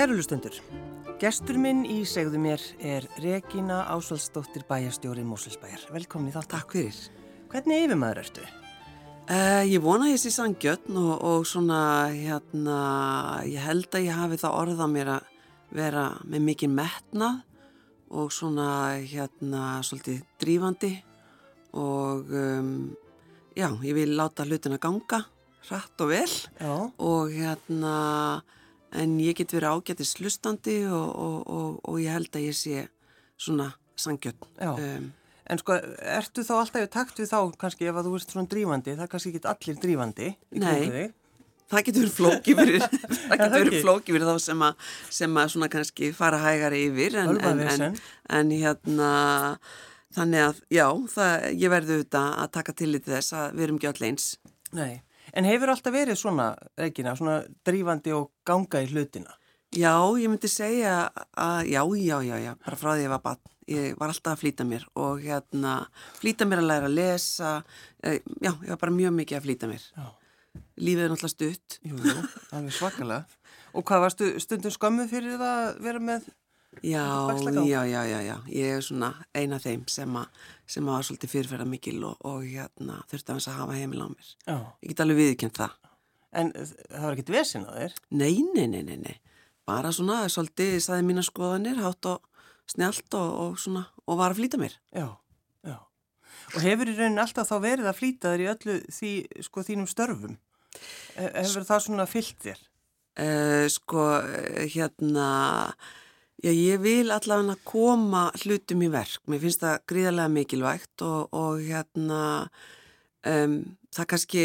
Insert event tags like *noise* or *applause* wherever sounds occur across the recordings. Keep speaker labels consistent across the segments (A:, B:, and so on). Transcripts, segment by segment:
A: Kærulustundur, gestur minn í segðu mér er Regína Ásvaldsdóttir bæjastjóri Mósilsbæjar. Velkomin í þátt.
B: Takk fyrir.
A: Hvernig yfirmaður ertu?
B: Uh, ég vona ég sé sangjötn og, og svona, hérna, ég held að ég hafi það orða mér að vera með mikið metnað og svona, hérna, svolítið drífandi og, um, já, ég vil láta hlutin að ganga hratt og vel
A: Já.
B: og hérna, en ég get verið ágættis hlustandi og, og, og, og ég held að ég sé svona sangjötn.
A: Já.
B: Um,
A: En sko, ertu þá alltaf í takt við þá kannski ef að þú ert svona drífandi, það er kannski ekki allir drífandi
B: Nei. Það getur verið flóki fyrir, *laughs* það getur verið
A: ekki?
B: flóki fyrir þá sem að, sem að svona kannski fara hægari yfir en, en, en, en hérna þannig að já, það, ég verði auðvitað að taka til í þess að við erum ekki öll eins.
A: Nei. En hefur alltaf verið svona, Regína, svona drífandi og ganga í hlutina?
B: Já, ég myndi segja að já, já, já, já, bara frá því ég var bann. Ég var alltaf að flýta mér og hérna flýta mér að læra að lesa, eh, já, ég var bara mjög mikið að flýta mér.
A: Já.
B: Lífið er náttúrulega stutt.
A: Jú, jú, alveg svakalega. Og hvað varstu stundum skömmu fyrir það að vera með?
B: Já, já, já, já, já, ég er svona eina þeim sem að, sem að var svolítið fyrirferða mikil og, og hérna þurfti að hafa heimil á mér.
A: Já.
B: Ég get alveg viðkjönd það.
A: En það var ekkit vesin á þér?
B: Nei, nei, nei, nei, nei, bara svona svolítið saði mína skoðanir, hátt og snjált og, og svona, og var að flýta mér.
A: Já, já. Og hefur í rauninni alltaf þá verið að flýta þér í öllu því, sko, þínum störfum? He- Hefur það svona fyllt þér?
B: Uh, sko, eh, hérna, já, ég vil allavega koma hlutum í verk. Mér finnst það gríðarlega mikilvægt og, og hérna, um, það kannski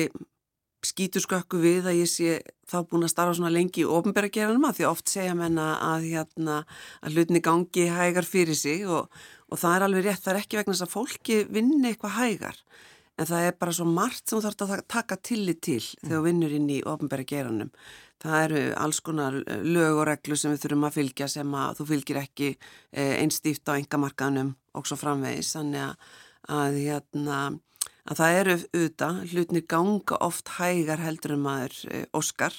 B: skýtur skökku við að ég sé þá búin að starfa svona lengi í ofnbæra geranum að því oft segja menna að, hérna, að hlutinni gangi hægar fyrir sig og, og það er alveg rétt, það er ekki vegna þess að fólki vinni eitthvað hægar en það er bara svo margt sem þú þarf að taka tillit til þegar þú vinnur inn í ofnbæra geranum. Það eru alls konar lög og reglu sem við þurfum að fylgja sem að þú fylgir ekki einstíft á engamarkaðnum og svo framvegis, þannig að, að hérna að það eru auðvitað, hlutnir ganga oft hægar heldur en maður e, óskar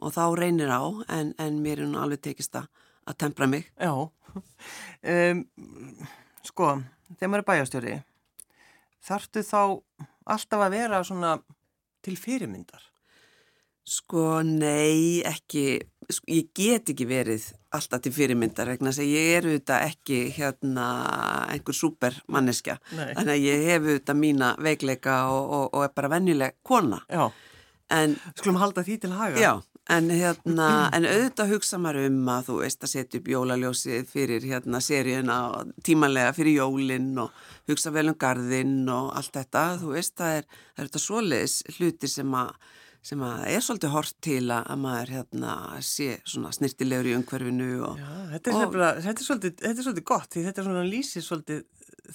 B: og þá reynir á en, en mér er nú alveg tekist að, að tempra mig.
A: Já. *laughs* Um, sko, þegar maður er bæjastjóri, þarftu þá alltaf að vera svona til fyrirmyndar?
B: Sko, nei, ekki, sko, ég get ekki verið alltaf til fyrirmyndar vegna þess að ég er auðvitað ekki hérna einhver supermanneskja. Þannig að ég hef auðvitað mína veikleika og, og, og er bara venjuleg kona.
A: Já.
B: En
A: Skulum halda því til haga.
B: Já, en hérna, en auðvitað hugsa maður um að þú veist að setja upp jólaljósið fyrir hérna seríuna tímanlega fyrir jólinn og hugsa vel um garðinn og allt þetta, þú veist, það er, það er þetta svoleiðis hluti sem að sem að er svolítið hort til að, að maður hérna sé snirtilegur í umhverfinu og,
A: Já, þetta er,
B: Og-
A: þetta, er svolítið, þetta er svolítið gott því þetta er svona lýsir svolítið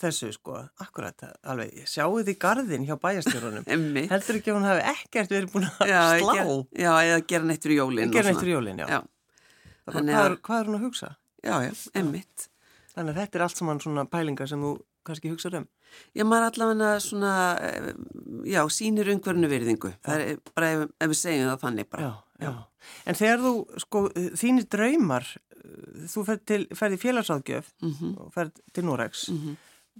A: þessu sko, akkurat, alveg, sjáu þið garðin hjá bæjastjórunum. *laughs* Heldur ekki að hún hafi ekkert verið búin að
B: Já,
A: slá?
B: ger, já, eða gera neitt fyrir jólinn.
A: Gera neitt fyrir jólinn, já.
B: Já,
A: hvað,
B: að-
A: er, hvað er hún að hugsa?
B: já, já, emmitt.
A: Þannig að þetta er allt saman svona pælingar sem þú kannski hugsað um.
B: Já, maður allavega svona, eh, já, sýnir umhverfinu virðingu. Það er bara ef, ef við segjum það þannig bara.
A: Já, já. En þegar þú, sko, þínir draumar, þú ferð, til, ferð í félagsáðgjöf
B: Mhm,
A: og ferð til Norex,
B: mhm.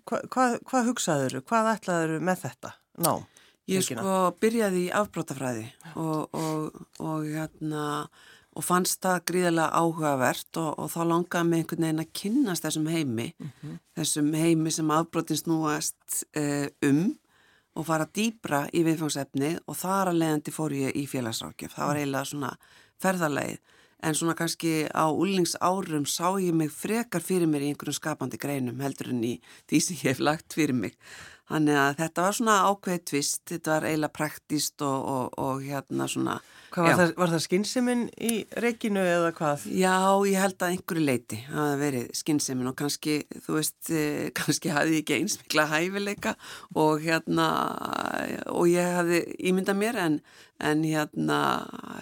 A: Hva, hvað, hvað hugsaður, hvað ætlaður með þetta? Ná,
B: Ég
A: Regína.
B: sko byrjaði í afbrótafræði og, og, og, hérna, og fannst það gríðarlega áhugavert og, og þá langaði mig einhvern veginn að kynnast þessum heimi, þessum heimi sem afbrótin snúast uh, um og fara dýbra í viðfangsefni og þar að leiðandi fór ég í félagsrákjöf. Það var eiginlega svona ferðarleið en svona kannski á úlingsárum sá ég mig frekar fyrir mér í einhverjum skapandi greinum heldur en í því sem ég hef lagt fyrir mig. Þannig að þetta var svona ákveðið tvist, þetta var eiginlega praktíst og, og, og hérna svona...
A: hvað var það, var það skynnseminn í reikinu eða hvað?
B: Já, ég held að einhverju leiti hafa verið skynnsemin og kannski, þú veist, eh, *laughs* kannski hafði ég ekki eins mikla hæfileika og hérna, og ég hafði ímyndað mér en, en hérna,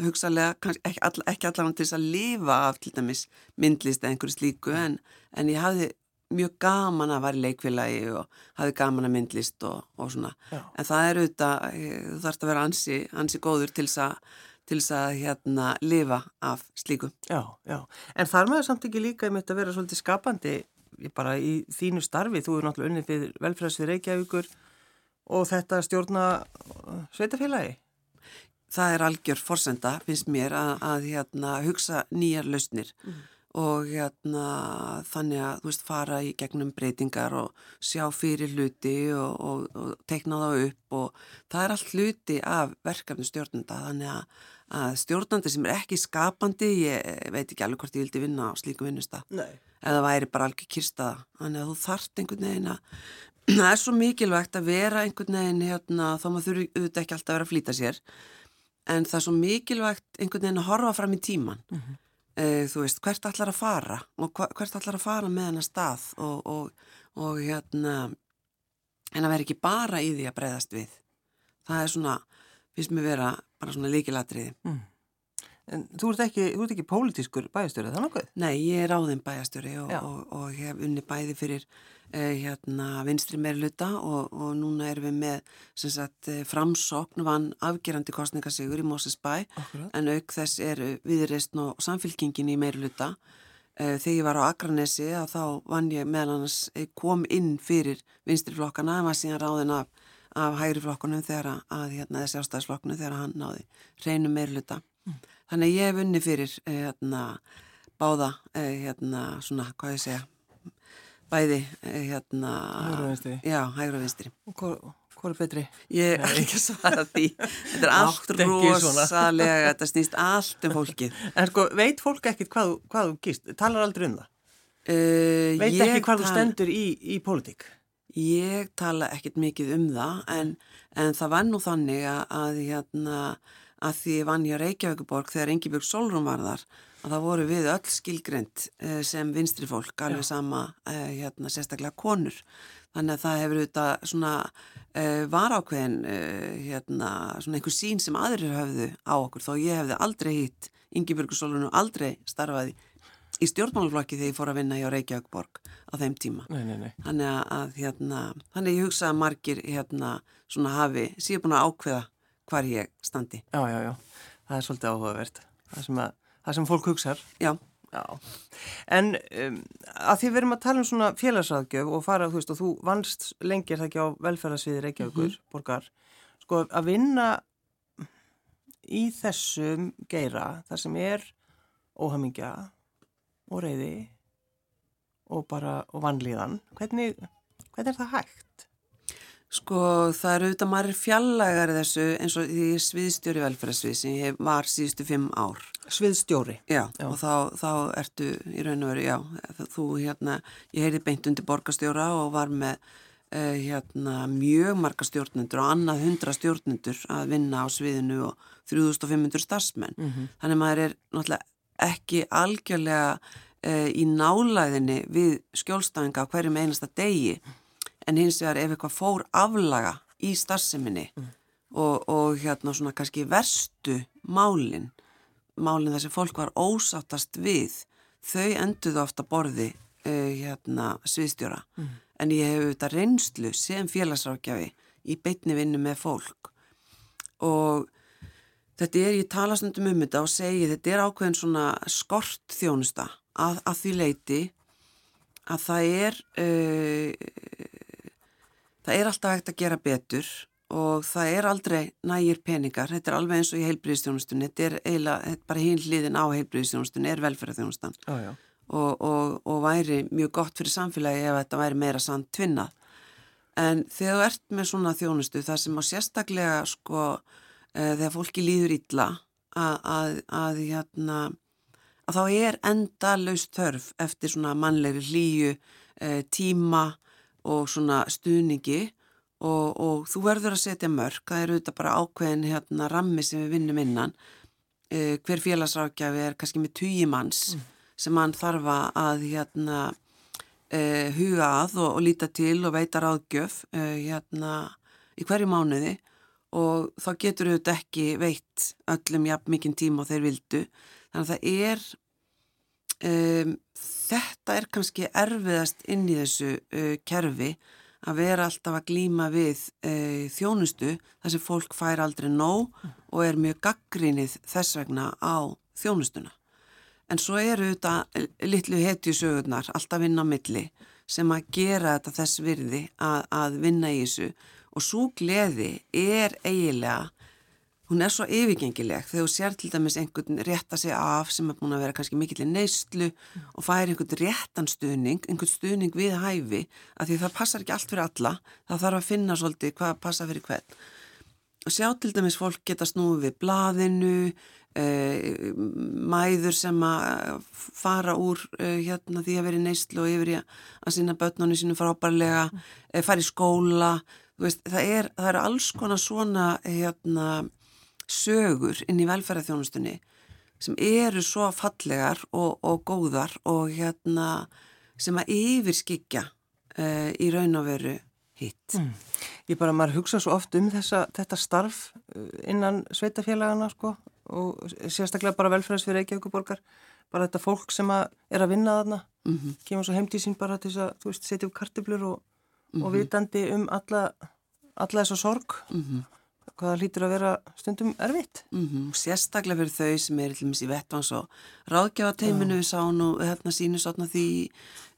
B: hugsalega, kannski, ekki, all, ekki allan til þess að lifa af til dæmis myndlist eða einhverju slíku en, en ég hafði mjög gaman að vera í leikfélagi og hafði gaman að myndlist og, og svona.
A: Já.
B: En það er auðvitað, eh, þú þarfst að vera ansi, ansi góður til þess að til þess að hérna lifa af slíkum.
A: Já, já. En þar með samt ekki líka um þetta að vera svolítið skapandi bara í þínu starfi. Þú er náttúrulega unnið fyrir velfræðsvið Reykjavíkur og þetta stjórna uh, sveitafélagi.
B: Það er algjör forsenda, finnst mér, að, að hérna, hugsa nýjar lausnir mm. Og hérna, þannig að veist fara í gegnum breytingar og sjá fyrir hluti og, og, og teikna það upp og það er allt hluti af verkefni stjórnanda þannig að, að stjórnandi sem er ekki skapandi, ég veit ekki alveg hvort ég vildi vinna á slíku vinnusta eða væri bara algjör kyrstaða þannig að þú þart einhvern veginn að *clears throat* það er svo mikilvægt að vera einhvern veginn hérna, þá maður þurfi auðvitað ekki alltaf að vera að flýta sér en það er svo mikilvægt einhvern veginn að horfa fram í tíman mm -hmm. Uh, þú veist, hvert allar að fara? Og hvert allar að fara með hennar stað? Og, og, og hérna en að vera ekki bara í því að breyðast við. Það er svona, finnst mér vera bara svona líkilatriði mm.
A: En þú ert ekki, þú ert ekki pólitískur bæjastjóri, það nokkuð?
B: Nei, ég er áðin bæjastjóri og, og, og hef unni bæði fyrir eh, hérna, vinstri meirluta og, og núna erum við með sagt, eh, framsókn vann afgerandi kostningasígur í Moses bæ Akkurat. en auk þess er viðreistn og samfélkingin í meirluta. Eh, þegar ég var á Akranesi að þá vann ég meðal annars eh, kom inn fyrir vinstri flokkana en var síðan ráðin af, af hægri flokkunum þegar að, hérna, þessi ástæðisflokkunum þegar hann náði reynum meirluta. Mm. Þannig ég hef unni fyrir eh, hérna, báða, eh, hérna, svona, hvað ég segja, bæði, eh, hérna,
A: hægra vinstri.
B: Já, hægra vinstri.
A: Og hvað, er betri?
B: Ég er ekki að svara því. Þetta er allt rosalega, þetta snýst allt um fólkið.
A: En sko, veit fólk ekkit hvað, hvað þú gist? Talar aldrei um það? Uh, veit ekki hvað þú stendur í, í pólitík?
B: Ég tala ekkit mikið um það, en, en það var nú þannig að, að hérna, að því vann ég að Reykjavíkuborg þegar Engibjörg Solrún var þar að það voru við öll skilgreynd eh, sem vinstri fólk, alveg sama eh, hérna, sérstaklega konur þannig að það hefur auðvitað svona uh, var ákveðin hérna, svona einhver sín sem aðrir höfðu á okkur þó ég hefði aldrei hitt Engibjörg Solrún og aldrei starfaði í stjórnmáluflokki þegar ég fór að vinna hjá Reykjavíkborg á þeim tíma
A: nei, nei, nei.
B: Þannig að hérna, þannig ég hugsa að margir hérna svona hafi síðan búin að ákveða hvar ég standi.
A: Já, já, já, það er svolítið áhugavert. Það sem, að, það sem fólk hugsar.
B: Já.
A: Já, en um, að því við erum að tala um svona félagsraðgjöf og fara, þú veist, og þú vannst lengir það ekki á velferðarsviði Reykjavíkur, mm -hmm. borgar, sko að vinna í þessum geira, þar sem er óhamingja og reyði og bara, og vannlíðan, hvernig, hvernig er það hægt?
B: Sko það eru auðvitað margir fjallagar þessu eins og því sviðstjóri velferðarsvið sem ég var síðustu fimm ár.
A: Sviðstjóri?
B: Já, já. og þá, þá ertu í raun og veru, já, þú hérna, ég heyrði beint undir borgastjóra og var með uh, hérna mjög marga stjórnendur og annað hundra stjórnendur að vinna á sviðinu og 3500 starfsmenn. Mm -hmm. Þannig maður er náttúrulega ekki algjörlega uh, í nálæðinni við skjólstæðinga á hverjum einasta degi en hins vegar ef eitthvað fór aflaga í starfseminni mm. og, og hérna svona kannski verstu málinn, málinn þar sem fólk var ósáttast við, þau enduðu ofta borði uh, hérna sviðstjóra. Mm. En ég hef auðvitað reynslu sem félagsrákjafi í beitni vinnu með fólk og þetta er, ég tala stundum um þetta og segi þetta er ákveðin svona skort þjónusta að, að því leiti að það er uh, það er alltaf hægt að gera betur og það er aldrei nægir peningar, þetta er alveg eins og í heilbríðistjónustunni, þetta er eiginlega, bara hinn hliðin á heilbríðistjónustunni er velferðarþjónustan.
A: Oh,
B: og, og, og væri mjög gott fyrir samfélagi ef þetta væri meira sann tvinnað. En þegar þú ert með svona þjónustu, það sem á sérstaklega sko, e, þegar fólki líður illa að, að, að, hérna, að þá er enda laust þörf eftir svona mannlegri líu, e, tíma, og svona stuðningi og, og þú verður að setja mörg, það eru þetta bara ákveðin hérna rammi sem við vinnum innan. Uh, hver félagsrákjafi er kannski með tugimanns mm. sem hann þarf að hérna uh, huga að og, og líta til og veita ráðgjöf uh, hérna í hverju mánuði. Og þá getur auðvitað ekki veitt öllum jafn mikinn tíma og þeir vildu. Þannig að það er um, þetta er kannski erfiðast inn í þessu uh, kerfi að vera alltaf að glýma við e, þjónustu þar sem fólk fær aldrei nóg og er mjög gaggrínið þess vegna á þjónustuna. En svo eru þetta litlu hetjusögurnar alltaf inn á milli sem að gera þetta þess virði að, að vinna í þessu og svo gleði er eiginlega hún er svo yfirgengileg þegar þú sér til dæmis einhvern rétta sig af sem er búin að vera kannski mikill í neyslu mm. og fær einhvern réttan stuðning, einhvern stuðning við hæfi að því það passar ekki allt fyrir alla, það þarf að finna svolítið hvað passa fyrir hvern. Og sjá til dæmis fólk geta snúið við blaðinu, eh, mæður sem að fara úr eh, hérna því að vera í neyslu og yfir að sína börnunni sínu frábærlega, eh, fara í skóla, veist, það, er, það er alls konar svona hérna sögur inn í velferðarþjónustunni sem eru svo fallegar og, og góðar og hérna sem að yfirskikja uh, í raun og veru hitt. Mm.
A: Ég bara, maður hugsa svo oft um þessa, þetta starf eh, innan sveitafélagana sko og sérstaklega bara velferðarsfyrir Reykjavíkuborgar, bara þetta fólk sem að er að vinna þarna, mm -hmm. kemur svo heimtísinn bara til þess að, þú veist, setja upp kartiblur og, mm -hmm. og mhm. vitandi um alla, alla þessa sorg -hmm hvaða lítur að vera stundum erfitt.
B: Mm -hmm. Sérstaklega fyrir þau sem er í vettvans og ráðgjáðateiminu við sá nú hérna sínu sátna því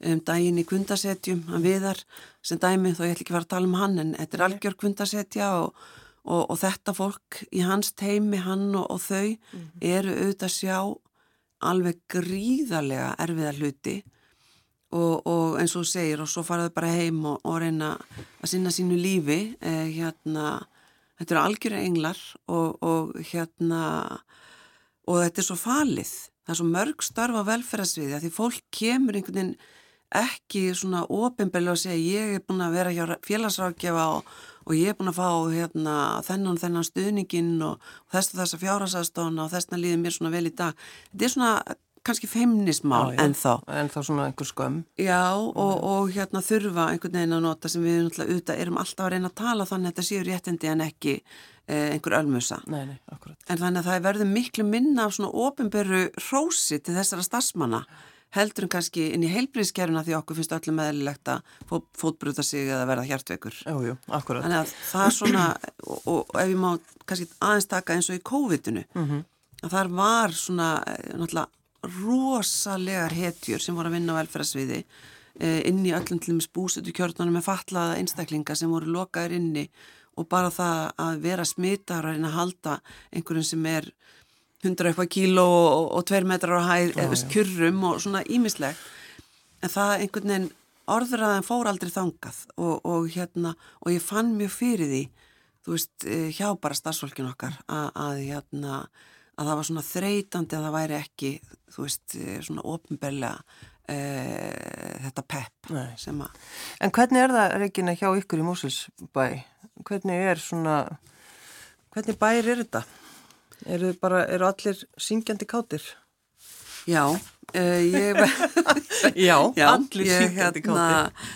B: um, daginn í kundasetjum hann viðar sem dæmi þó ég ætl ekki að fara að tala um hann en þetta er algjör kundasetja og, og, og þetta fólk í hans teimi hann og, og þau mm -hmm. eru auðvitað að sjá alveg gríðarlega erfiða hluti og eins og segir og svo faraðu bara heim og reyna að sinna sínu lífi eh, hérna Þetta eru algjörði englar og, og hérna og þetta er svo falið. Það er svo mörg starf á velferðasviði að því fólk kemur einhvern veginn ekki svona ofinbelja og segja ég er búin að vera hjá félagsrákjafa og, og ég er búin að fá hérna, þennan þennan stuðningin og, þess að þess að fjárhásastóna og þess að líði mér svona vel í dag. Þetta er svona kannski feimnismál en þá
A: en þá svona einhver skömm.
B: Já og, og hérna þurfa einhvern veginn að nota sem við náttúrulega erum alltaf að reyna að tala þannig að þetta séu réttindi en ekki eh, einhver ölmusa.
A: Nei, nei,
B: en þannig að það verður miklu minna af svona ofinberu rósi til þessara stafsmanna heldur en kannski inn í heilbríðskerfuna því okkur finnst öllum meðlilegt að fó, fótbruta sig eða verða hjartveikur. Þannig að það er svona og, og ef ég má kannski aðeins taka eins og í COVID-unu mm -hmm. að þar var svona eh, náttúrulega rosalegar hetjur sem voru að vinna á velferðasviði eh, inn í öllum til dæmis búsutu kjörnunum með fatlaða einstaklinga sem voru lokaður inni og bara það að vera smittar að reyna að halda einhverjum sem er 100 eitthvað kíló og, og 2 metrar á hæð, eða kjurrum og svona ímislegt en það einhvern veginn orður að það fór aldrei þangað og, og hérna og ég fann mjög fyrir því þú veist, eh, hjá bara stafsfólkin okkar að, að hérna að það var svona þreytandi að það væri ekki, þú veist, eh, svona ofnbelja e, eh, þetta pepp sem að...
A: En hvernig er það, Regina, hjá ykkur í Mósilsbæ? Hvernig er svona, hvernig bær er þetta? Eru, bara, eru allir syngjandi kátir?
B: Já, uh, ég... *laughs*
A: Já, *laughs* Já, allir syngjandi hérna,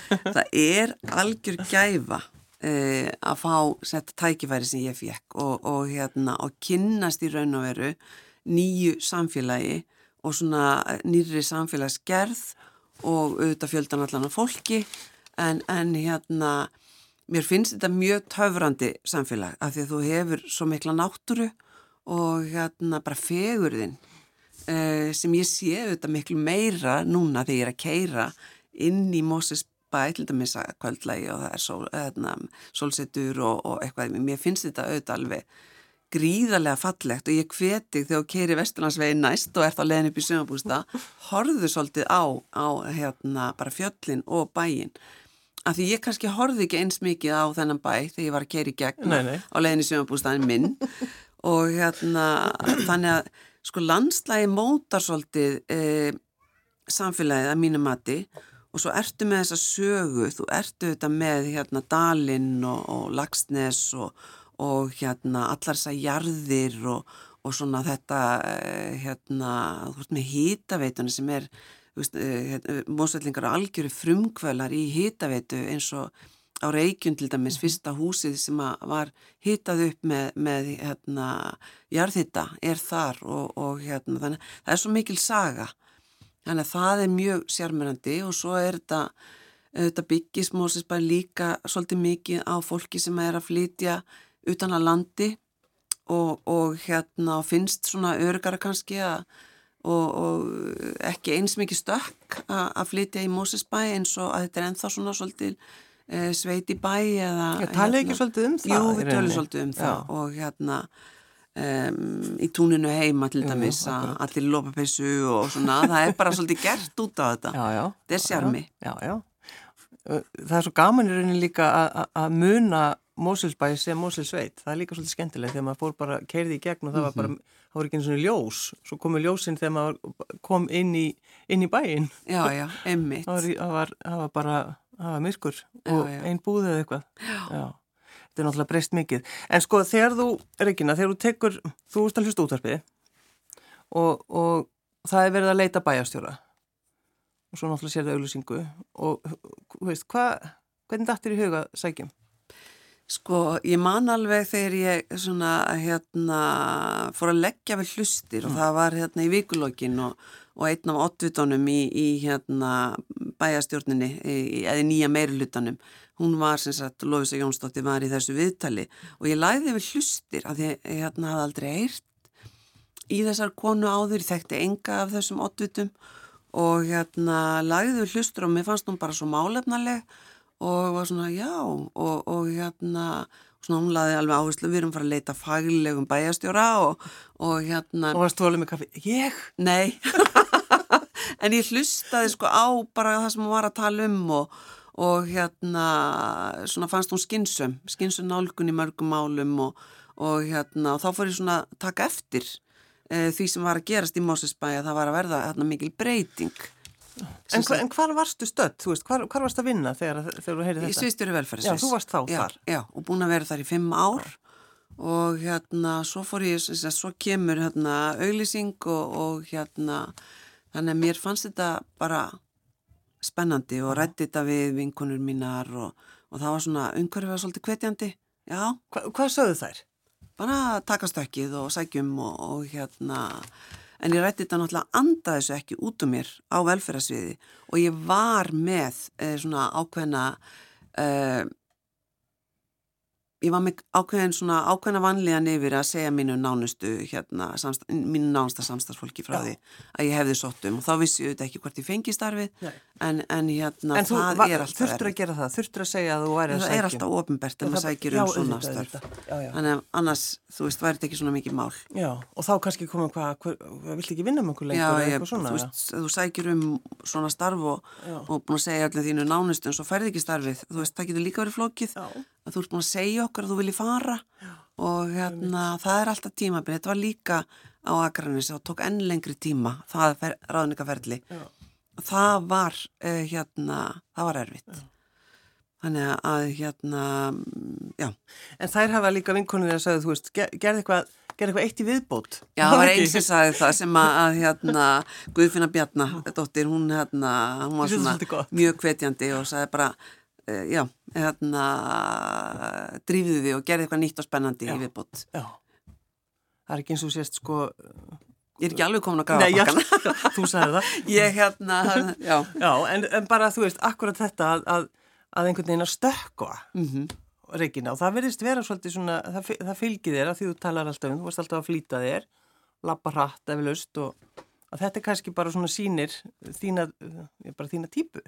B: kátir. Það er algjör gæfa uh, að fá sett tækifæri sem ég fekk og, og, hérna, og kynnast í raun og veru nýju samfélagi og svona nýri samfélagsgerð og auðvitað fjöldan allan af fólki. En, en hérna mér finnst þetta mjög töfrandi samfélag af því að þú hefur svo mikla náttúru og hérna bara fegurðin uh, sem ég sé auðvitað miklu meira núna þegar ég er að keira inn í Moses bæ, til dæmis að kvöldlægi og það er sól, eðna, sólsetur og, og eitthvað, mér finnst þetta auðvitað alveg gríðarlega fallegt og ég hveti þegar ég keiri Vesturlandsvegi næst og ert á leðin upp í sumabústa, horðu svolítið á, á hérna, bara fjöllin og bæin af því ég kannski horfi ekki eins mikið á þennan bæ þegar ég var að keiri gegn nei, nei. á leðin í sumabústaðin minn. Og hérna þannig að sko landslægi mótar svolítið e, samfélagið að mínu mati. og svo ertu með þessa sögu, þú ertu þetta með hérna Dalinn og, og Lagsnes og, og hérna allar þessa jarðir og, og svona þetta eh, hérna, þú veist með hýtaveitunni sem er, þú veist, eh, hérna, mósvellingar og algjöru frumkvölar í hýtaveitu eins og á Reykjund til dæmis, fyrsta húsið sem var hýtað upp með, með hérna jarðhýta er þar og hérna þannig, það er svo mikil saga Þannig að það er mjög sérmyrandi og svo er þetta Þetta byggis Mósesbæ líka svolítið mikið á fólki sem er að flytja utan að landi og, og hérna finnst svona örgara kannski að og, og ekki eins mikið stökk að flytja í Mósesbæ eins og að þetta er enþá svona svolítið e, sveit í bæ eða...
A: Já, tala ekki
B: hérna,
A: svolítið um það?
B: Jú, við tölum svolítið um það Já. og hérna um, í túninu heima til dæmis að allir lópapessu og svona, það er bara svolítið gert út á þetta. Þetta er sjarmi.
A: Já, já. Það er svo gaman í rauninni líka að muna Mósilsbæ sem Mósilsveit, það er líka svolítið skemmtilegt þegar maður fór bara, keirði í gegn og það var bara, mhm. það voru ekki eins og ljós. Svo komu ljósinn þegar maður kom inn í, inn í bæinn.
B: Já, já, emmitt
A: það, það, það var bara, það var myrkur og einn búðið eða eitthvað.
B: Já
A: Þetta er náttúrulega breyst mikið en sko þegar þú, Regina, þegar þú tekur þú ert að hlusta útvarpið og, og það er verið að leita bæjastjóra og svo náttúrulega sér það auðlusingu og, veist, hvað hvernig dættir í huga sækjum?
B: Sko, ég man alveg þegar ég svona, hérna, fór að leggja við hlustir mm. og það var hérna í vikulokkin og, og einn af oddvitónum í, í hérna bæjastjórninni, eða nýja meirulutanum, hún var sem sagt, Lófisa Jónsdóttir var í þessu viðtali og ég læði við hlustir að ég hérna hafði aldrei eirt í þessar konu áður, ég þekkti enga af þessum oddvitum og hérna læði við hlustur og mér fannst hún bara svo málefnaleg og var svona já og, og hérna svona hún laði alveg áherslu við erum farið að leita faglegum bæjastjóra og, og hérna
A: og varst þú alveg með kaffi? Ég?
B: Nei *laughs* en ég hlustaði sko á bara það sem hún var að tala um og, og hérna svona fannst hún skinsum skinsum nálgun í mörgum málum og hérna og þá fór ég svona taka eftir e, því sem var að gerast í Mósesbæ að það var að verða hérna mikil breyting
A: En, hva, en hvar varstu stödd? Þú veist, hvar, hvar varst að vinna þegar, þegar þú heyrið þetta?
B: Í Svístjóri velferðsvís.
A: Já, þú varst þá
B: já,
A: þar.
B: Já, og búin að vera þar í fimm ár og hérna, svo fór ég, svo kemur hérna auðlýsing og, og hérna, þannig að mér fannst þetta bara spennandi og rætti þetta við vinkunur mínar og, og það var svona, umhverfið var svolítið kvetjandi, já.
A: Hva, hvað sögðu þær?
B: Bara takastökkið og sækjum og, og hérna en ég rætti þetta náttúrulega anda þessu ekki út um mér á velferðarsviði og ég var með eh, svona ákveðna eh, ég var með ákveðin svona ákveðna vanlíðan yfir að segja mínu nánustu hérna, mínu nánusta samstagsfólki frá Já. því að ég hefði sóttum og þá vissi ég auðvitað ekki hvort ég fengi starfið en, en hérna
A: en það var, er alltaf þurftur að gera það, þurftur að segja að þú væri að
B: sækja það er alltaf ofinbært en maður sækir um svona starf þannig að annars, þú veist, væri þetta ekki svona mikið mál.
A: Já, og þá kannski komum hvað, vilt ekki vinna með einhver lengur
B: Já, að þú að ert búin að segja okkur að þú vilji fara. Já, og hérna það er alltaf tímabinn, þetta var líka á Akranis og tók enn lengri tíma það er ráðningaferli það var uh, hérna það var erfitt. Já. þannig að hérna já.
A: En þær hafa líka vinkonið að segja þú veist, gerði eitthvað gerði eitthvað eitt í viðbót.
B: Já, það var einn sem sagði það sem að hérna, Guðfinna Bjarnadóttir hún, hérna, hún var svona mjög hvetjandi og sagði bara já, hérna drífiði við og gerði eitthvað nýtt og spennandi í viðbót
A: Já, það er ekki eins og sést sko
B: Ég er ekki alveg komin að grafa.
A: Já, *laughs* þú sagði það. *laughs*
B: Ég hérna, já.
A: Já, en, en bara þú veist, akkurat þetta að, að, að einhvern veginn að stökka mm -hmm. reygina og það verðist vera svolítið svona, það, það fylgir þér að því þú talar alltaf um, þú varst alltaf að flýta þér, lappa hratt ef löst og þetta er kannski bara svona sínir þína, bara þína típu.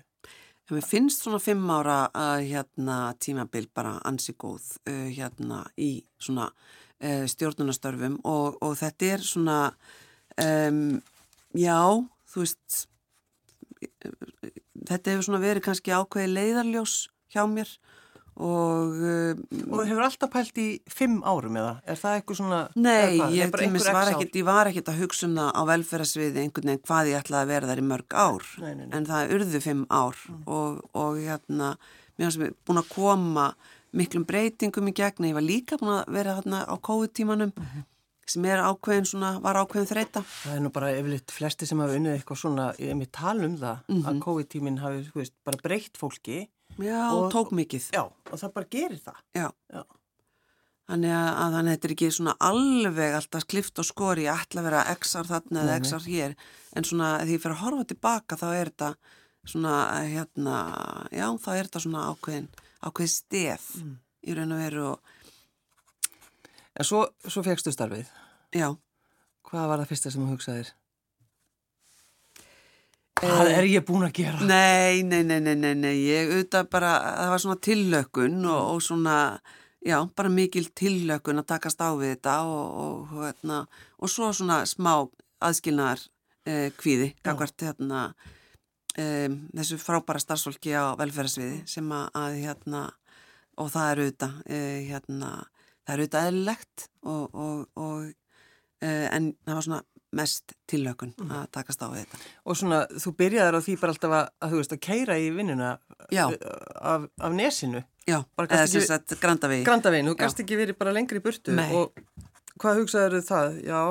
B: Mér finnst svona fimm ára hérna tímabil bara ansi góð uh, hérna í svona uh, stjórnunastörfum og, og þetta er svona Um, já, þú veist, þetta hefur svona verið kannski ákveði leiðarljós hjá mér og... Um,
A: og hefur alltaf pælt í fimm árum eða? Er það eitthvað svona...
B: Nei, ég, var ekkit, ég var ekkert að hugsa um það á velferðarsviði einhvern veginn hvað ég ætlaði að vera þar í mörg ár, nei, nei, nei. en það urðu fimm ár mm. og, og hérna, mér finnst mér búin að koma miklum breytingum í gegna, ég var líka búin að vera hérna á COVID-tímanum, mm -hmm sem er ákveðin svona, var ákveðin þreita.
A: Það er nú bara yfirleitt flesti sem hafa unnið eitthvað svona, ég hef mér tala um það mm -hmm. að mhm. COVID-tíminn hafi,
B: Já, og tók mikið.
A: Já, og það bara gerir það.
B: Já. Já. Þannig að, að þannig að þetta er ekki svona alveg alltaf klift og skori að ætla að vera x ár þarna eða x ár hér, en svona því fyrir að horfa tilbaka þá er þetta svona, hérna, já, þá er þetta svona ákveðin, ákveðin stef í raun og veru og,
A: En svo, svo fegstu starfið.
B: já,
A: Hvað var það fyrsta sem þú hugsaðir? Hvað er ég búin að gera?
B: Nei, nei, nei, nei, nei, nei, ég auðvitað bara, það var svona tillökun og, og svona, já, bara mikil tillökun að takast á við þetta og, og, hérna, og svo svona smá aðskilnaðar eh, kvíði, gangvart hérna, um, þessu frábæra starfsfólki á velferðarsviði sem að, hérna, og það er auðvitað, eh, hérna, það er auðvitað eðlilegt og, og, og eh, en það var svona mest tillökun að takast á þetta.
A: Og svona, þú byrjaðar á því bara alltaf að, að þú veist, að keira í vinnuna
B: Já.
A: af, af nesinu.
B: Já, eða sem sagt grandavegi.
A: Grandavegin, þú
B: Já.
A: gast ekki verið bara lengri í burtu.
B: Nei.
A: Og hvað hugsaður það? Já,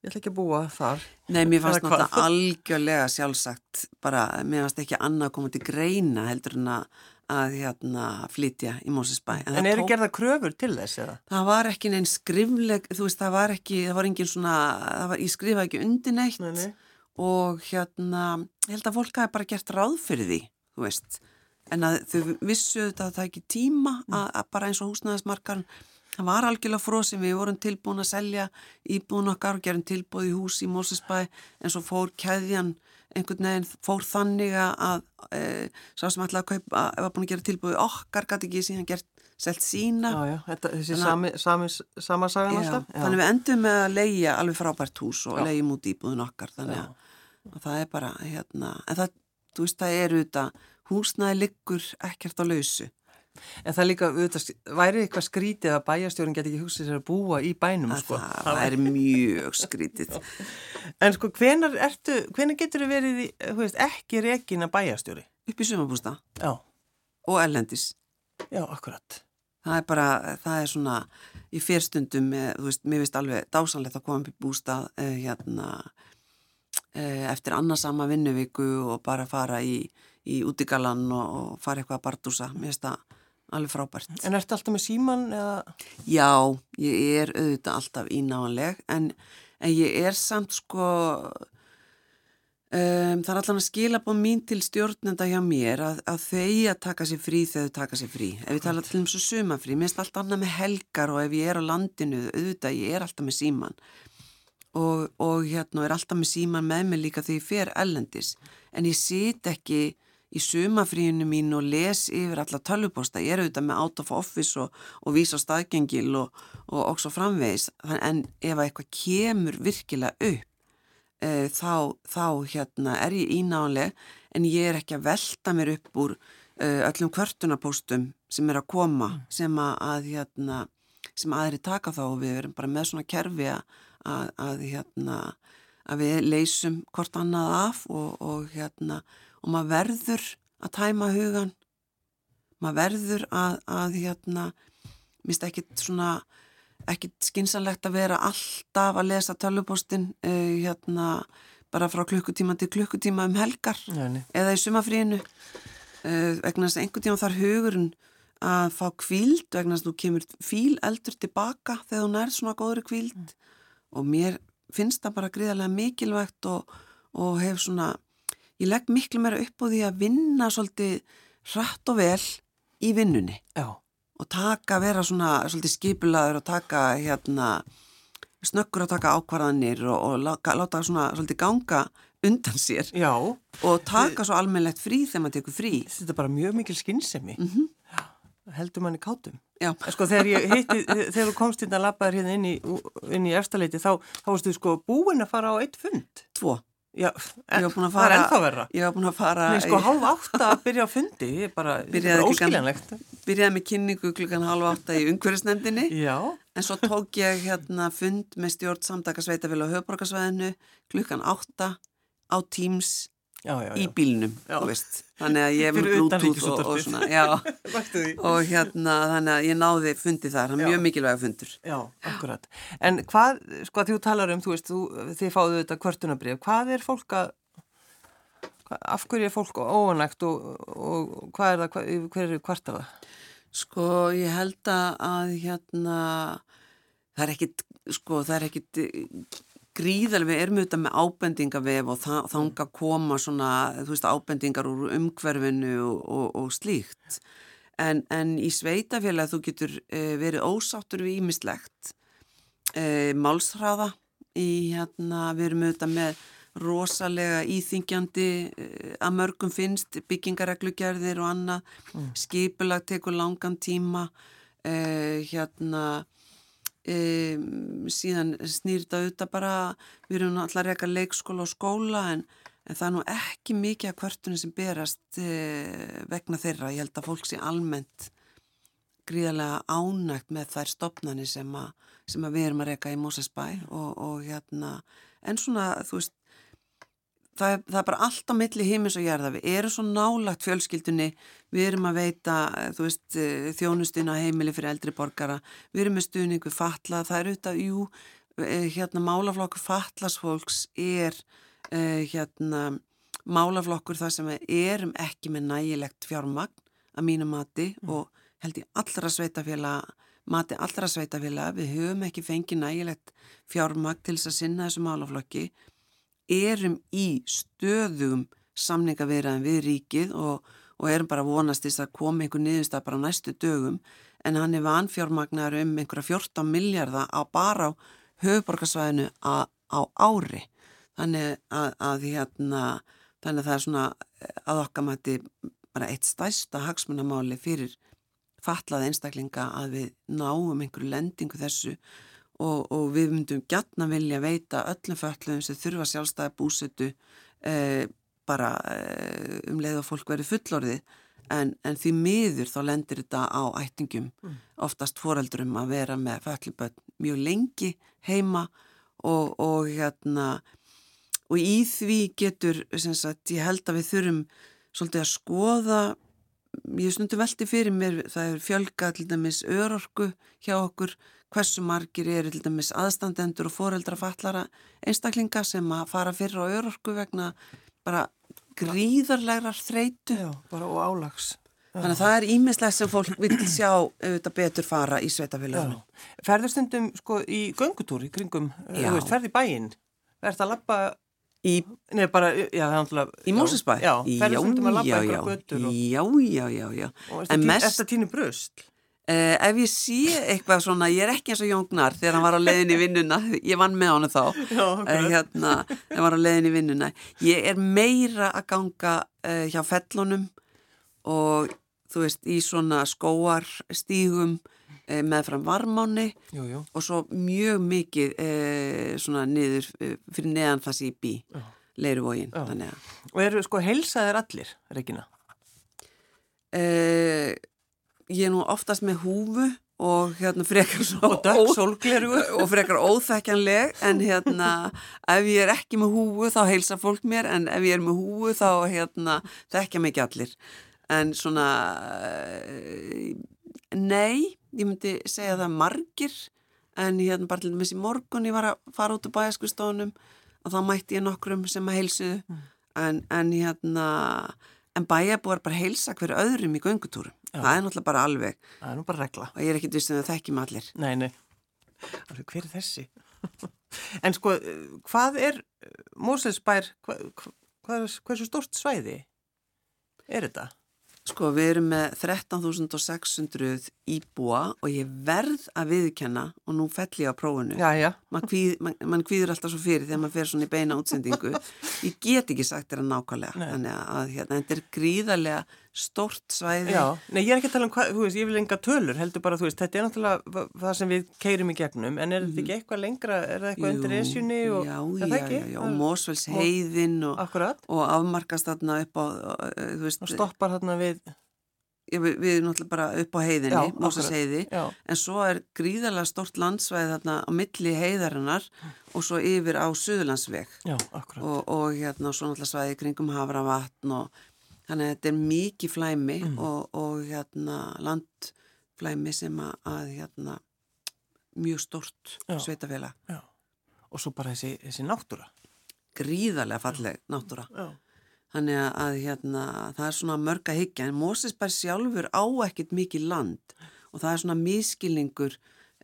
A: ég ætla ekki að búa þar.
B: Nei, mér fannst náttúrulega algjörlega sjálfsagt bara, mér fannst ekki annað að koma til greina heldur en að, að hérna, flytja í Mósesbæ.
A: En
B: það
A: eru
B: tók-
A: gerða kröfur til þess eða?
B: Það var ekki neinn skrifleg, þú veist, það var ekki, það var engin svona, það var, ég skrifaði ekki undir neitt
A: Nei, nei.
B: og hérna, ég held að fólk hafi bara gert ráð fyrir því, þú veist, en að þau vissu að það ekki tíma að, að bara eins og húsnæðismarkarn, það var algjörlega frosin, við vorum tilbúin að selja íbúin okkar og gerum tilbúið í hús í Mósesbæ en svo fór keðjan einhvern veginn fór þannig að e, sá sem ætlaði að kaupa, ef var búin að gera tilbúið okkar, gæti ekki síðan gert selt sína
A: Já, já, þetta, þessi sami, sami, sama sagan
B: Já,
A: alltaf.
B: Þannig við endum með að leia alveg frábært hús og
A: Já.
B: leigjum út íbúðun okkar þannig að, að það er bara hérna, en það, þú veist, það eru þetta húsnæði liggur ekkert á lausu
A: En það líka, auðvitað, væri eitthvað skrítið að bæjastjórn geti ekki hugsið sér að búa í bænum,
B: að
A: sko.
B: það er mjög skrítið *laughs*
A: En sko, hvenar, ertu, hvenar getur þið verið, þú veist, ekki rekin að bæjastjóri?
B: upp í sumabústa
A: Já,
B: og erlendis
A: já, akkurat.
B: það er bara, það er svona í fyrstundum, með, þú veist, mér veist alveg dásanlegt að koma upp í bústað eh, hérna eh, eftir annarsama vinnuviku og bara fara í, í útigalan og, og fara eitthvað að bartúsa, mér veist það alveg frábært.
A: En ertu alltaf með síman eða?
B: Já, ég er auðvitað alltaf ínáanleg en, en ég er samt sko um, það er allan að skila búin mín til stjórnenda hjá mér að, að þau að taka sér frí þegar þau taka sér frí. Ef ég tala til um svo sumafrí, mér er allt annað með helgar og ef ég er á landinu, auðvitað ég er alltaf með síman og, og hérna er alltaf með síman með mig líka þegar ég fer ellendis en ég sit ekki í sumafríinu mín og les yfir alla tölvuposta, ég er auðvitað með out of office og, og vísa staðgengil og, og okkur framvegis, en ef eitthvað kemur virkilega upp e, þá, þá hérna er ég ínáðanleg en ég er ekki að velta mér upp úr e, öllum kvörtunapóstum sem er að koma sem að, að hérna, sem aðri taka þá og við erum bara með svona kerfi að, að hérna að við leysum hvort annað af og, og hérna og maður verður að tæma hugan maður verður að, að hérna mista ekkit svona ekkit skinsanlegt að vera alltaf að lesa tölvupostin uh, hérna bara frá klukkutíma til klukkutíma um helgar
A: nei.
B: eða í sumafríinu uh, vegna þess að einhvern tíma þar hugurinn að fá kvíld vegna þess að þú kemur fíl eldur tilbaka þegar þú nærð svona góðri kvíld og mér finnst það bara gríðarlega mikilvægt og, og hef svona ég legg miklu meira upp á því að vinna svolítið hratt og vel í vinnunni
A: Já,
B: og taka, vera svona svolítið skipulaður og taka hérna snöggur að taka ákvarðanir og, og láta, láta svona svolítið ganga undan sér
A: já,
B: og taka svo almennlegt frí þegar maður tekur frí.
A: þetta er bara mjög mikil skinnsemi. Mm
B: Mhm.
A: Heldur manni kátum. Sko þegar ég hitti, þegar þú komst hérna að hérna inn í, inn í efstaleiti þá, þá varstu sko búin að fara á eitt fund.
B: tvo.
A: Já,
B: Ég var að
A: það er
B: fara-
A: ennþá verra.
B: Ég var búin að fara,
A: Nei, sko hálf átta að byrja á fundi, ég bara, bara óskiljanlegt.
B: byrjaði með kynningu klukkan halv átta í umhverfisnefndinni
A: Já,
B: en svo tók ég hérna fund með stjórn samtaka sveitafélag á höfborgarsvæðinu klukkan átta á Teams
A: já, já,
B: í
A: já.
B: bílnum, þú veist. Þannig að ég *laughs* er með Bluetooth og, og svona, *laughs* og hérna þannig að ég náði fundi þar, það er mjög mikilvæg fundur.
A: Já, akkurat. En hvað, sko að þú talar um, þú veist, þú, þið fáðu þetta kvörtunabrið, hvað er fólk að, af hverju er fólk óanægt og, og hvað er það, hvað, hver er kvartaða?
B: Sko ég held að hérna það er ekkit, sko það er ekkit gríðarlega, við erum auðvitað með ábendingavef og þa þanga koma svona, þú veist, ábendingar úr umhverfinu og, og, og slíkt. En, en í sveitafélag þú getur uh, verið ósáttur við ímislegt. Uh, málsræða í hérna, við erum auðvitað með rosalega íþingjandi uh, að mörgum finnst byggingareglugerðir og annað, mm. skipulag tekur langan tíma, hérna Um, síðan snýrta auðvitað bara, við erum alltaf reyka leikskóla og skóla en, en það er nú ekki mikið að kvörtunum sem berast eh, vegna þeirra. Ég held að fólk sé almennt gríðarlega ánægt með þær stopnani sem, a, sem að við erum að reyka í Mósesbæ og, og hérna, en svona þú veist það er, það er bara allt á milli hímis og gerða við erum svo nálagt fjölskyldunni. Við erum að veita, þú veist eh, þjónustuna heimili fyrir eldri borgara. Við erum með stuðningu fatla það er auðvitað, jú, eh, hérna málaflokkur fatlasfólks er uh, hérna málaflokkur þar sem við erum ekki með nægilegt fjármagn að mínu mati mm. og held ég allra sveitafélag mati allra sveitafélag við höfum ekki fengið nægilegt fjármagn til þess að sinna þessu málaflokki erum í stöðum samningavirðan við ríkið og, og erum bara vonast þess að koma einhver niðurst að bara næstu dögum. En hann er vanfjármagnar um einhverja 14 miljardar á bara á höfuborgarsvæðinu á, ári. Þannig að, að hérna þannig að það er svona að okkar mæti bara eitt stæsta hagsmunamáli fyrir fatlað einstaklinga að við náum einhverju lendingu þessu og, og við myndum gætna vilja veita öllum föllum sem þurfa sjálfstæði búsetu eh, bara eh, um leið og fólk verið fullorðið en, en því miður þá lendir þetta á ættingum mm. oftast foreldurum að vera með fölluböld mjög lengi heima og, og hérna og í því getur sagt, ég held að við þurfum svolítið að skoða ég snundi velti fyrir mér það er fjölga til dæmis örorku hjá okkur hversu margir eru til dæmis aðstandendur og foreldrafallara einstaklinga sem að fara fyrir á örorku vegna bara gríðarlegar þreitu.
A: Já, bara og álags.
B: Þannig að það er ímislegt sem fólk vil sjá auðvitað betur fara í sveitafélaginu.
A: Ferðarstundum sko í göngutúri kringum, þú veist, ferði bæinn, verðt að lappa í, neða bara, já, er
B: Í Mósesbæ?
A: Já.
B: Já, já, já, já.
A: Og eftir tínu bröst?
B: Uh, ef ég sé eitthvað svona, ég er ekki eins og Jóngnar þegar hann var á leiðin í vinnuna, ég vann með hann þá, *laughs*
A: Já,
B: uh, hérna, hann var á leiðin í vinnuna. Ég er meira að ganga uh, hjá fellunum og þú veist, í svona skóarstígum með fram varmáni
A: jú, jú.
B: og svo mjög mikið svona niður fyrir neðan það sem ég bý, leiruvógin.
A: Og eru sko heilsaðir allir, Regina?
B: Uh, ég er nú oftast með húfu og hérna frekar svo
A: og
B: frekar óþekkjanleg en hérna ef ég er ekki með húfu þá heilsa fólk mér en ef ég er með húfu þá hérna þekkja mig ekki allir en svona eh, nei, ég myndi segja það margir en hérna bara til dæmis í morgun ég var að fara út á bæjaskustofnum og þá mætti ég nokkrum sem að heilsuðu mm. en, en hérna en bæjabúar bara heilsa hverju öðrum í göngutúrum Já. það er náttúrulega bara alveg
A: það er nú bara regla
B: og ég er vissið um að það þekki með allir
A: Nei, nei, hver er þessi? *laughs* en sko, hvað er Móselsbær hvað, hvað, hversu stort svæði er þetta?
B: Sko, við erum með 13.600 íbúa og ég verð að viðkenna og nú fell ég á prófunu
A: já, já.
B: mann kvíð, man, man kvíður alltaf svo fyrir þegar maður fer svona í beina útsendingu ég get ekki sagt að nákvæmlega Nei. þannig að hérna, þetta er gríðarlega stórt svæði.
A: Já, nei ég er ekki að tala um hvað, þú veist, ég vil enga tölur heldur bara, þú veist, þetta er náttúrulega það sem við keirum í gegnum, en er þetta ekki mhm. eitthvað lengra, er það eitthvað undir esjunni og
B: Já, já, já, já, og Mósfells heiðin og, og afmarkast þarna upp á, þú veist
A: og stoppar þarna við
B: Já, við, við náttúrulega bara upp á heiðinni, Mósfells heiði en svo er gríðarlega stórt landsvæði þarna á milli heiðarinnar og svo yfir á Suðlandsveg og, og hérna svo náttúrulega svæði kringum Havravatn og Þannig að þetta er mikið flæmi mm. og, og hérna, landflæmi sem að, hérna, mjög stort sveitafélag.
A: Og svo bara þessi, þessi náttúra.
B: Gríðarlega falleg náttúra.
A: Já.
B: Þannig að hérna, það er svona mörg að higgja en Mósesberg sjálfur á ekkit mikið land og það er svona miskilningur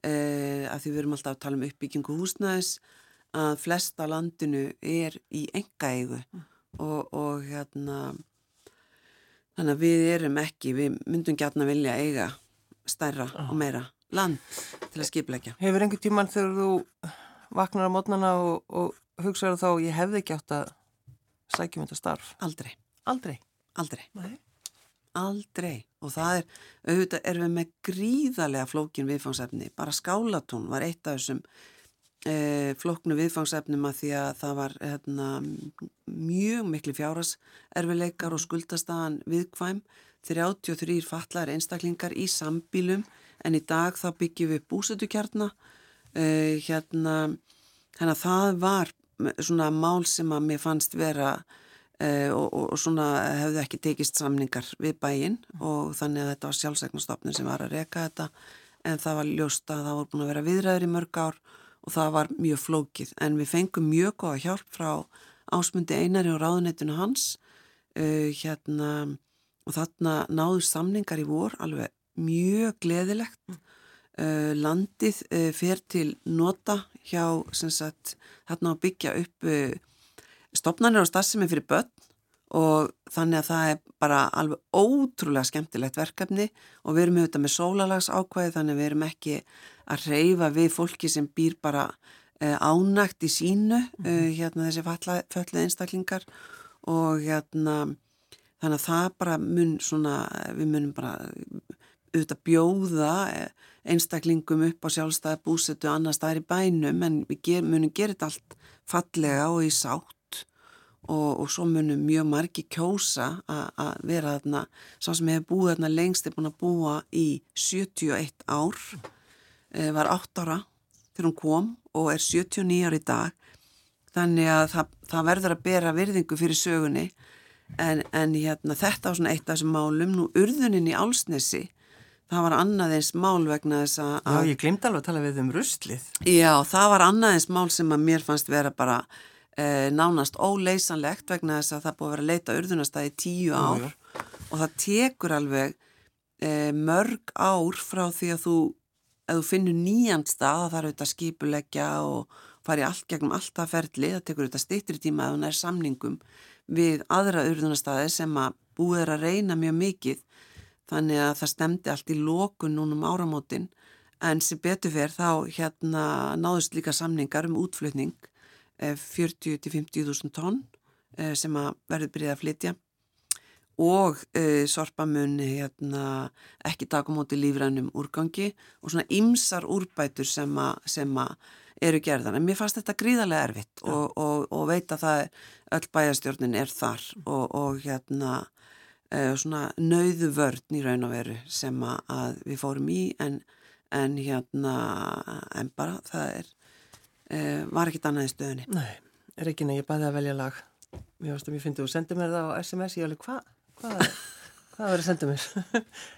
B: eh, að því við erum alltaf að tala um uppbyggingu húsnæðis að flesta landinu er í engaeigu og, og hérna þannig að við erum ekki, við myndum gætna vilja eiga stærra og meira land til að skipleggja.
A: Hefur einhver tíman þegar þú vaknar á mótnana og, og hugsaður þá ég hefði ekki átt að sækjum þetta starf?
B: Aldrei.
A: Aldrei?
B: Aldrei.
A: Nei.
B: Aldrei. Og það er, auðvitað erum við með gríðarlega flókin viðfangsefni. Bara skálatún var eitt af þessum e, flóknu viðfangsefnum að því að það var hérna, mjög miklu fjárhaserfileikar og skuldastagan viðkvæm. 33 fallar einstaklingar í sambílum en í dag þá byggjum við búsötukjarna uh, hérna, hérna það var svona mál sem að mér fannst vera og, og, og svona hefðu ekki tekist samningar við bæinn og þannig að þetta var sjálfsæknastofnun sem var að reka þetta en það var ljóst að það voru búin að vera viðræður í mörg ár og það var mjög flókið en við fengum mjög góða hjálp frá ásmundi einari og ráðunetinu hans uh, hérna og þarna náðu samningar í vor alveg mjög gleðilegt. Mm. Uh, landið uh, fer til nota hjá sagt, þarna að byggja upp uh, stopnarnir og starfsemi fyrir börn og þannig að það er bara alveg ótrúlega skemmtilegt verkefni og við erum auðvitað með sólalags ákvæði þannig að við erum ekki að reyfa við fólki sem býr bara ánægt í sínu mm. hérna þessi fölluð einstaklingar. Og hérna þannig að það bara mun svona, við munum bara auðvitað bjóða einstaklingum upp á sjálfstæði búsetu annars það er í bænum en við ger, munum gera þetta allt fallega og í sátt. Og, og svo munum mjög margi kjósa að vera þarna, svo sem hefur búið þarna lengst er búin að búa í 71 ár, var 8 ára þegar hún kom og er 79 ár í dag. Þannig að það, það verður að bera virðingu fyrir sögunni. En, en hérna, þetta var svona eitt af þessum málum. Nú urðunin í álsnesi það var annaðeins mál vegna þess að
A: Já, ég glimt alveg að tala við um rustlið
B: Já, það var annaðeins mál sem að mér fannst vera bara eh, nánast óleysanlegt vegna þess að það búið að vera að leita urðunastæði tíu ár. já. og það tekur alveg eh, mörg ár frá því að þú, að þú finnur nýjand stað að það eru þetta skipuleggja og fari allt gegnum allt það ferli, það tekur þetta stýttri tíma að hún er samningum við aðra urðunastæði sem að búið er að reyna mjög mikið. Þannig að það stemdi allt í lókun núnum áramótin. En sem betur fer þá hérna náðust líka samningar um útflutning 40-50.000 tonn eh, sem að verður byrjað að flytja og e, sorpamun hérna, ekki taka móti lífrænum úrgangi og svona ymsar úrbætur sem að eru gerðan. En mér fannst þetta gríðarlega erfitt og, og, og veit að það öll bæjastjórnin er þar og, og hérna e, svona nauðu vörn í raun og veru sem að við fórum í en, en hérna en bara það er e, var ekkit annað í stöðunni.
A: Nei, er ekki nefn, ég bæði að velja lag. Mér finnst að mér finnst að þú sendið mér það á SMS, ég alveg hvað? Hvað, hvað verður að senda mér?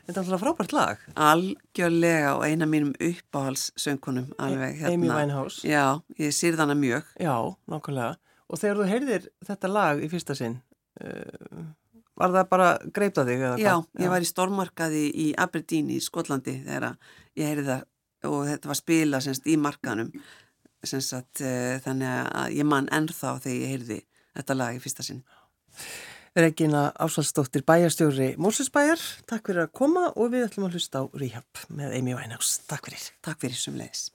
A: Þetta er alltaf frábært lag.
B: Algjörlega og eina mínum uppáhalssöngunum alveg.
A: Hérna. Amy Winehouse.
B: Já, ég sýr þannig mjög.
A: Já, nákvæmlega. Og þegar þú heyrðir þetta lag í fyrsta sinn, uh, var það bara greipta þig?
B: Já, Já, ég var í stormarkaði í Aberdeen í Skotlandi þegar ég heyrði það og þetta var spila semst í markanum. Semst að uh, þannig að ég mann ennþá þegar ég heyrði þetta lag í fyrsta sinn.
A: Regina Ásvaldsdóttir bæjarstjóri Mósusbæjar, takk fyrir að koma og við ætlum að hlusta á Rehab með Amy Winehouse. Takk fyrir.
B: Takk fyrir sem leiðis.